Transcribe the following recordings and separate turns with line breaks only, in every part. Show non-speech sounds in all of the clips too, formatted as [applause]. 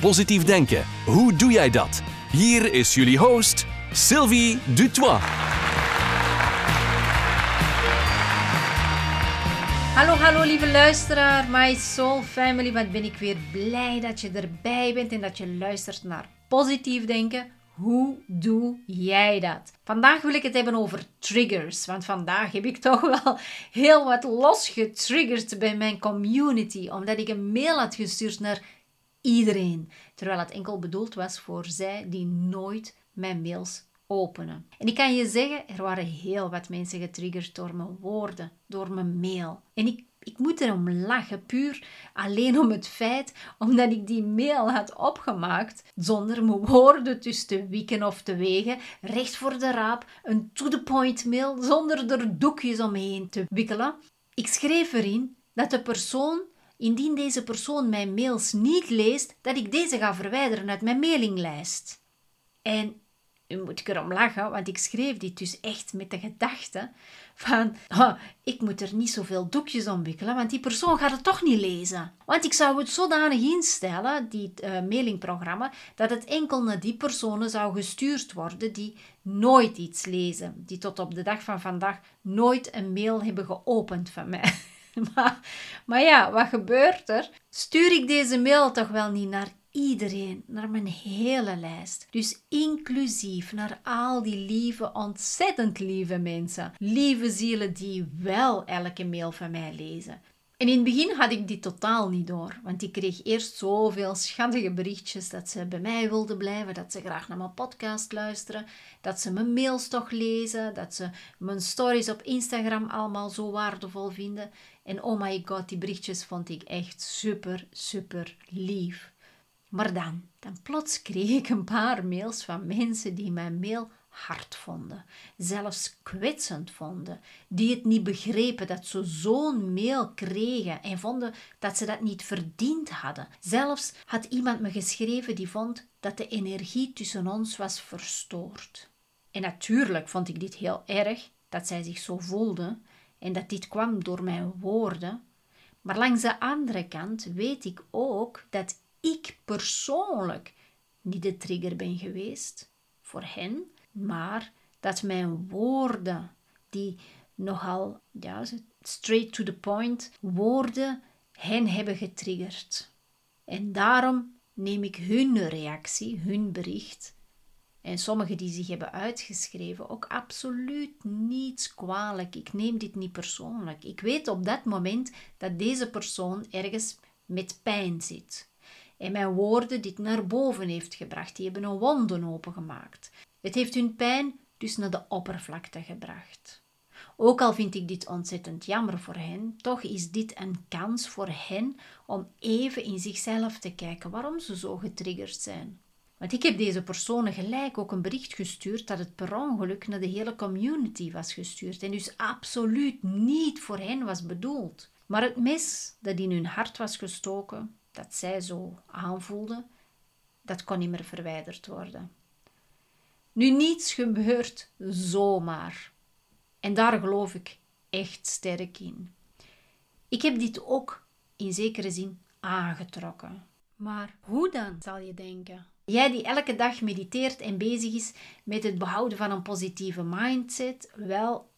Positief denken, hoe doe jij dat? Hier is jullie host, Sylvie Dutois.
Hallo, hallo lieve luisteraar, my soul family. Wat ben ik weer blij dat je erbij bent en dat je luistert naar positief denken. Hoe doe jij dat? Vandaag wil ik het hebben over triggers, want vandaag heb ik [laughs] toch wel heel wat losgetriggerd bij mijn community, omdat ik een mail had gestuurd naar iedereen, terwijl het enkel bedoeld was voor zij die nooit mijn mails openen. En ik kan je zeggen, er waren heel wat mensen getriggerd door mijn woorden, door mijn mail. En ik, ik moet erom lachen, puur alleen om het feit omdat ik die mail had opgemaakt zonder mijn woorden tussen te wieken of te wegen, recht voor de raap, een to-the-point mail zonder er doekjes omheen te wikkelen. Ik schreef erin dat de persoon indien deze persoon mijn mails niet leest, dat ik deze ga verwijderen uit mijn mailinglijst. En nu moet ik erom lachen, want ik schreef dit dus echt met de gedachte van, ik moet er niet zoveel doekjes omwikkelen, want die persoon gaat het toch niet lezen. Want ik zou het zodanig instellen, die uh, mailingprogramma, dat het enkel naar die personen zou gestuurd worden die nooit iets lezen, die tot op de dag van vandaag nooit een mail hebben geopend van mij. [laughs] [laughs] maar, ja, wat gebeurt er? Stuur ik deze mail toch wel niet naar iedereen, naar mijn hele lijst. Dus inclusief naar al die lieve, ontzettend lieve mensen. Lieve zielen die wel elke mail van mij lezen. En in het begin had ik dit totaal niet door, want ik kreeg eerst zoveel schattige berichtjes dat ze bij mij wilden blijven, dat ze graag naar mijn podcast luisteren, dat ze mijn mails toch lezen, dat ze mijn stories op Instagram allemaal zo waardevol vinden. En oh my god, die berichtjes vond ik echt super, super lief. Maar dan, dan plots kreeg ik een paar mails van mensen die mijn mail hard vonden, zelfs kwetsend vonden, die het niet begrepen dat ze zo'n mail kregen en vonden dat ze dat niet verdiend hadden. Zelfs had iemand me geschreven die vond dat de energie tussen ons was verstoord. En natuurlijk vond ik dit heel erg dat zij zich zo voelde en dat dit kwam door mijn woorden. Maar langs de andere kant weet ik ook dat ik persoonlijk niet de trigger ben geweest voor hen, maar dat mijn woorden, die nogal ja, straight to the point woorden, hen hebben getriggerd. En daarom neem ik hun reactie, hun bericht, en sommigen die zich hebben uitgeschreven, ook absoluut niets kwalijk. Ik neem dit niet persoonlijk. Ik weet op dat moment dat deze persoon ergens met pijn zit. En mijn woorden dit naar boven heeft gebracht. Die hebben een wonden opengemaakt. Het heeft hun pijn dus naar de oppervlakte gebracht. Ook al vind ik dit ontzettend jammer voor hen, toch is dit een kans voor hen om even in zichzelf te kijken waarom ze zo getriggerd zijn. Want ik heb deze personen gelijk ook een bericht gestuurd dat het per ongeluk naar de hele community was gestuurd en dus absoluut niet voor hen was bedoeld. Maar het mes dat in hun hart was gestoken, dat zij zo aanvoelden, dat kon niet meer verwijderd worden. Nu, niets gebeurt zomaar. En daar geloof ik echt sterk in. Ik heb dit ook in zekere zin aangetrokken. Maar hoe dan, zal je denken? Jij die elke dag mediteert en bezig is met het behouden van een positieve mindset, wel,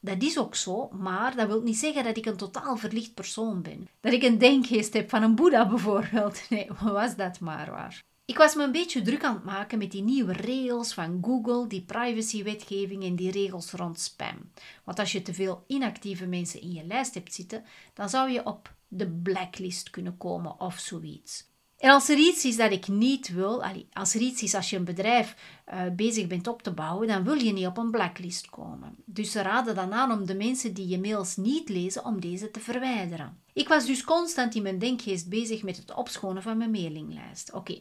dat is ook zo, maar dat wil niet zeggen dat ik een totaal verlicht persoon ben. Dat ik een denkgeest heb van een Boeddha [laughs] bijvoorbeeld. Nee, was dat maar waar. Ik was me een beetje druk aan het maken met die nieuwe regels van Google, die privacywetgeving en die regels rond spam. Want als je te veel inactieve mensen in je lijst hebt zitten, dan zou je op de blacklist kunnen komen of zoiets. En als er iets is dat ik niet wil, als er iets is als je een bedrijf uh, bezig bent op te bouwen, dan wil je niet op een blacklist komen. Dus ze raden dan aan om de mensen die je mails niet lezen, om deze te verwijderen. Ik was dus constant in mijn denkgeest bezig met het opschonen van mijn mailinglijst. Oké,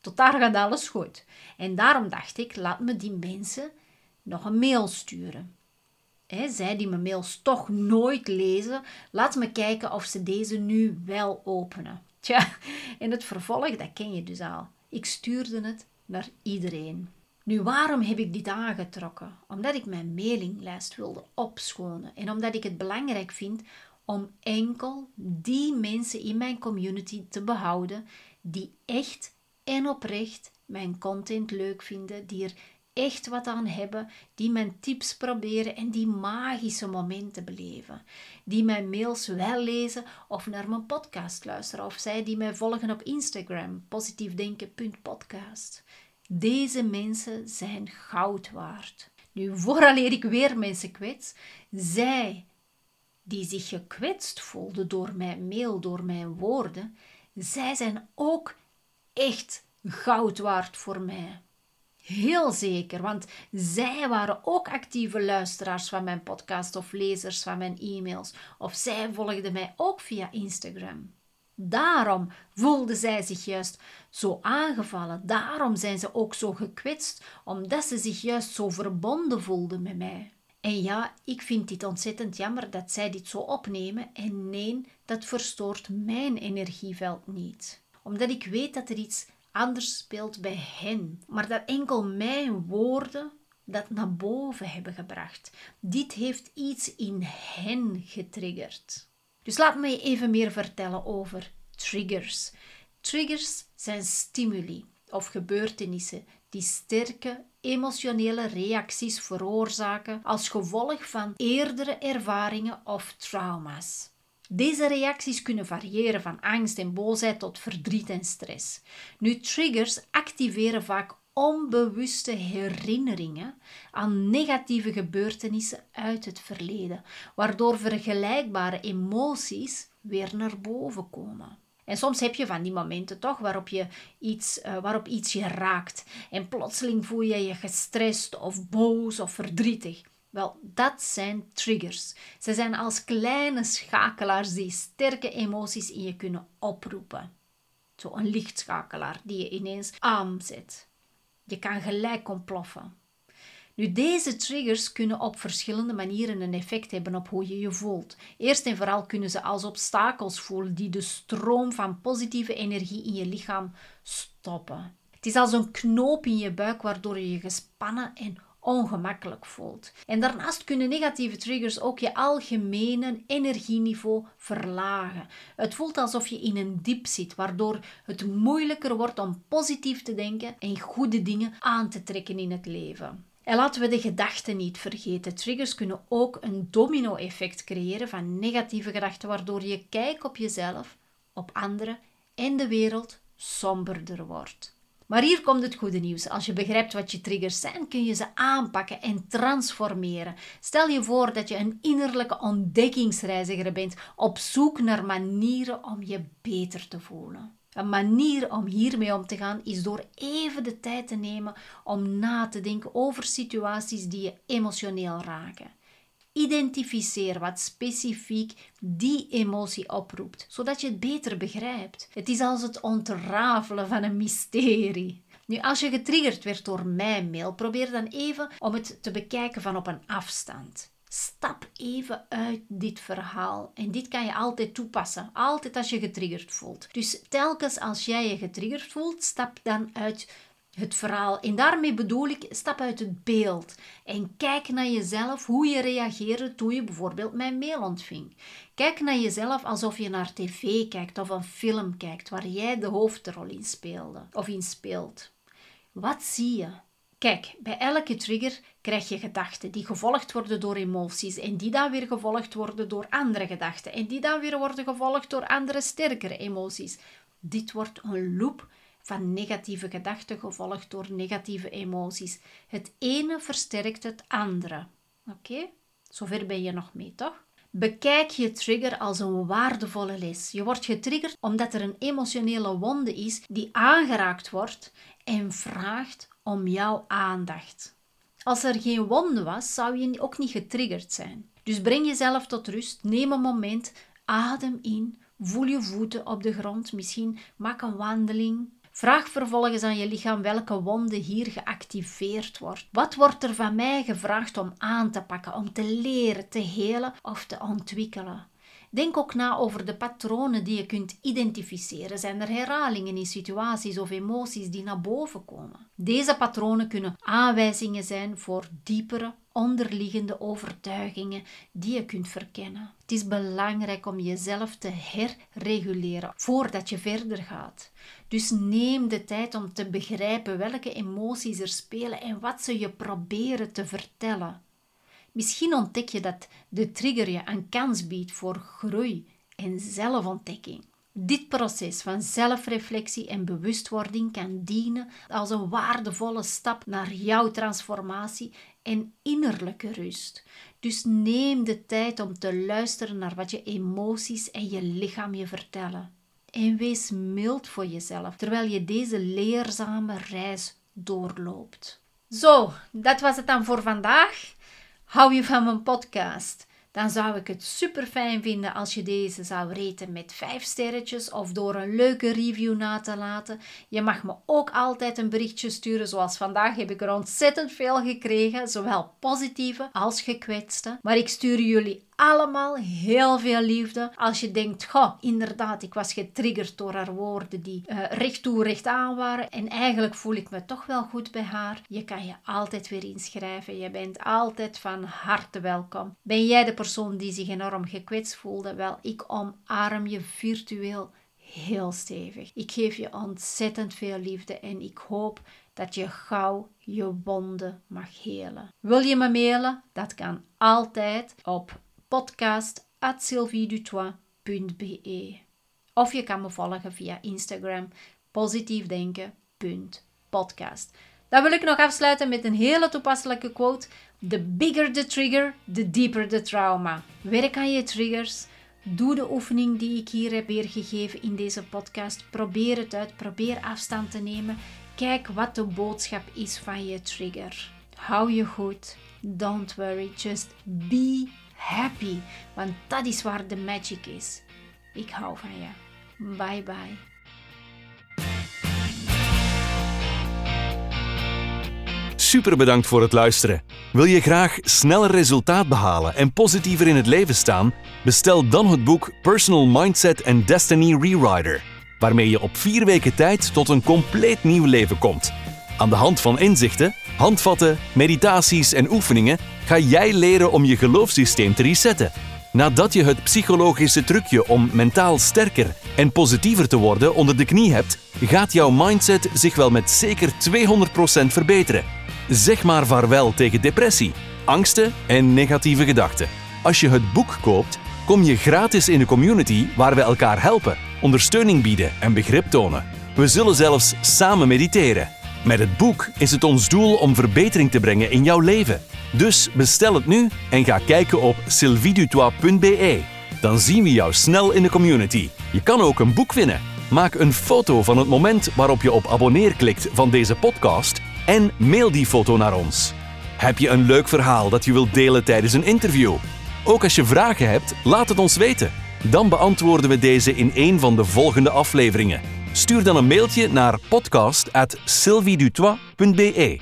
Tot daar gaat alles goed. En daarom dacht ik, laat me die mensen nog een mail sturen. Zij die mijn mails toch nooit lezen, laat me kijken of ze deze nu wel openen. Tja, in het vervolg, dat ken je dus al. Ik stuurde het naar iedereen. Nu, waarom heb ik dit aangetrokken? Omdat ik mijn mailinglijst wilde opschonen en omdat ik het belangrijk vind om enkel die mensen in mijn community te behouden die echt en oprecht mijn content leuk vinden, die er echt wat aan hebben, die mijn tips proberen en die magische momenten beleven. Die mijn mails wel lezen of naar mijn podcast luisteren, of zij die mij volgen op Instagram, positiefdenken.podcast. Deze mensen zijn goud waard. Nu, vooraleer ik weer mensen kwets, zij die zich gekwetst voelden door mijn mail, door mijn woorden, zij zijn ook echt goud waard voor mij. Heel zeker, want zij waren ook actieve luisteraars van mijn podcast of lezers van mijn e-mails, of zij volgden mij ook via Instagram. Daarom voelden zij zich juist zo aangevallen, daarom zijn ze ook zo gekwetst, omdat ze zich juist zo verbonden voelden met mij. En ja, ik vind dit ontzettend jammer dat zij dit zo opnemen en nee, dat verstoort mijn energieveld niet. Omdat ik weet dat er iets anders speelt bij hen, maar dat enkel mijn woorden dat naar boven hebben gebracht. Dit heeft iets in hen getriggerd. Dus laat me even meer vertellen over triggers. Triggers zijn stimuli of gebeurtenissen die sterke emotionele reacties veroorzaken als gevolg van eerdere ervaringen of trauma's. Deze reacties kunnen variëren van angst en boosheid tot verdriet en stress. Nu, triggers activeren vaak onbewuste herinneringen aan negatieve gebeurtenissen uit het verleden, waardoor vergelijkbare emoties weer naar boven komen. En soms heb je van die momenten toch waarop, je iets, uh, waarop iets je raakt en plotseling voel je je gestrest of boos of verdrietig. Wel, dat zijn triggers. Ze zijn als kleine schakelaars die sterke emoties in je kunnen oproepen. Zo een lichtschakelaar die je ineens aanzet. Je kan gelijk ontploffen. Nu, deze triggers kunnen op verschillende manieren een effect hebben op hoe je je voelt. Eerst en vooral kunnen ze als obstakels voelen die de stroom van positieve energie in je lichaam stoppen. Het is als een knoop in je buik waardoor je je gespannen en ongemakkelijk voelt. En daarnaast kunnen negatieve triggers ook je algemene energieniveau verlagen. Het voelt alsof je in een diep zit, waardoor het moeilijker wordt om positief te denken en goede dingen aan te trekken in het leven. En laten we de gedachten niet vergeten. Triggers kunnen ook een domino-effect creëren van negatieve gedachten, waardoor je kijk op jezelf, op anderen en de wereld somberder wordt. Maar hier komt het goede nieuws. Als je begrijpt wat je triggers zijn, kun je ze aanpakken en transformeren. Stel je voor dat je een innerlijke ontdekkingsreiziger bent op zoek naar manieren om je beter te voelen. Een manier om hiermee om te gaan is door even de tijd te nemen om na te denken over situaties die je emotioneel raken. Identificeer wat specifiek die emotie oproept, zodat je het beter begrijpt. Het is als het ontrafelen van een mysterie. Nu, als je getriggerd werd door mijn mail, probeer dan even om het te bekijken van op een afstand. Stap even uit dit verhaal. En dit kan je altijd toepassen. Altijd als je getriggerd voelt. Dus telkens als jij je getriggerd voelt, stap dan uit het verhaal. En daarmee bedoel ik, stap uit het beeld en kijk naar jezelf hoe je reageerde toen je bijvoorbeeld mijn mail ontving. Kijk naar jezelf alsof je naar tv kijkt of een film kijkt waar jij de hoofdrol in speelde of in speelt. Wat zie je? Kijk, bij elke trigger krijg je gedachten die gevolgd worden door emoties en die dan weer gevolgd worden door andere gedachten en die dan weer worden gevolgd door andere sterkere emoties. Dit wordt een loop van negatieve gedachten gevolgd door negatieve emoties. Het ene versterkt het andere. Oké? Zover ben je nog mee, toch? Bekijk je trigger als een waardevolle les. Je wordt getriggerd omdat er een emotionele wonde is die aangeraakt wordt en vraagt om jouw aandacht. Als er geen wonde was, zou je ook niet getriggerd zijn. Dus breng jezelf tot rust, neem een moment, adem in, voel je voeten op de grond, misschien maak een wandeling, Vraag vervolgens aan je lichaam welke wonde hier geactiveerd wordt. Wat wordt er van mij gevraagd om aan te pakken, om te leren, te helen of te ontwikkelen? Denk ook na over de patronen die je kunt identificeren. Zijn er herhalingen in situaties of emoties die naar boven komen? Deze patronen kunnen aanwijzingen zijn voor diepere, onderliggende overtuigingen die je kunt verkennen. Het is belangrijk om jezelf te herreguleren voordat je verder gaat. Dus neem de tijd om te begrijpen welke emoties er spelen en wat ze je proberen te vertellen. Misschien ontdek je dat de trigger je een kans biedt voor groei en zelfontdekking. Dit proces van zelfreflectie en bewustwording kan dienen als een waardevolle stap naar jouw transformatie en innerlijke rust. Dus neem de tijd om te luisteren naar wat je emoties en je lichaam je vertellen. En wees mild voor jezelf terwijl je deze leerzame reis doorloopt. Zo, dat was het dan voor vandaag. Hou je van mijn podcast? Dan zou ik het super fijn vinden als je deze zou reten met 5 sterretjes of door een leuke review na te laten. Je mag me ook altijd een berichtje sturen, zoals vandaag heb ik er ontzettend veel gekregen, zowel positieve als gekwetste. Maar ik stuur jullie allemaal heel veel liefde. Als je denkt, goh, inderdaad, ik was getriggerd door haar woorden die uh, recht toe, recht aan waren. En eigenlijk voel ik me toch wel goed bij haar. Je kan je altijd weer inschrijven. Je bent altijd van harte welkom. Ben jij de persoon die zich enorm gekwetst voelde? Wel, ik omarm je virtueel heel stevig. Ik geef je ontzettend veel liefde en ik hoop dat je gauw je wonden mag helen. Wil je me mailen? Dat kan altijd op podcast.sylviedutois.be Of je kan me volgen via Instagram positiefdenken.podcast. Dan wil ik nog afsluiten met een hele toepasselijke quote. The bigger the trigger, the deeper the trauma. Werk aan je triggers. Doe de oefening die ik hier heb weergegeven in deze podcast. Probeer het uit. Probeer afstand te nemen. Kijk wat de boodschap is van je trigger. Hou je goed. Don't worry. Just be happy, want dat is waar de magic is. Ik hou van je. Bye bye.
Super bedankt voor het luisteren. Wil je graag sneller resultaat behalen en positiever in het leven staan? Bestel dan het boek Personal Mindset and Destiny Rewriter, waarmee je op vier weken tijd tot een compleet nieuw leven komt. Aan de hand van inzichten, handvatten, meditaties en oefeningen ga jij leren om je geloofssysteem te resetten. Nadat je het psychologische trucje om mentaal sterker en positiever te worden onder de knie hebt, gaat jouw mindset zich wel met zeker 200% verbeteren. Zeg maar vaarwel tegen depressie, angsten en negatieve gedachten. Als je het boek koopt, kom je gratis in de community waar we elkaar helpen, ondersteuning bieden en begrip tonen. We zullen zelfs samen mediteren. Met het boek is het ons doel om verbetering te brengen in jouw leven. Dus bestel het nu en ga kijken op sylvidutois.be. Dan zien we jou snel in de community. Je kan ook een boek winnen. Maak een foto van het moment waarop je op abonneer klikt van deze podcast en mail die foto naar ons. Heb je een leuk verhaal dat je wilt delen tijdens een interview? Ook als je vragen hebt, laat het ons weten. Dan beantwoorden we deze in een van de volgende afleveringen. Stuur dan een mailtje naar podcast.sylviedutois.be.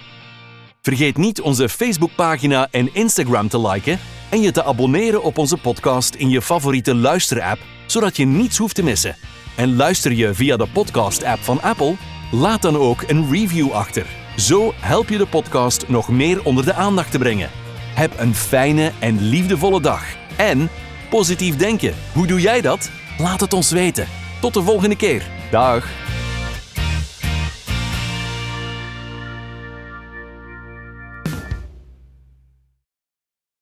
Vergeet niet onze Facebookpagina en Instagram te liken en je te abonneren op onze podcast in je favoriete luisterapp, zodat je niets hoeft te missen. En luister je via de podcast-app van Apple? Laat dan ook een review achter. Zo help je de podcast nog meer onder de aandacht te brengen. Heb een fijne en liefdevolle dag. En positief denken. Hoe doe jij dat? Laat het ons weten. Tot de volgende keer. Dag.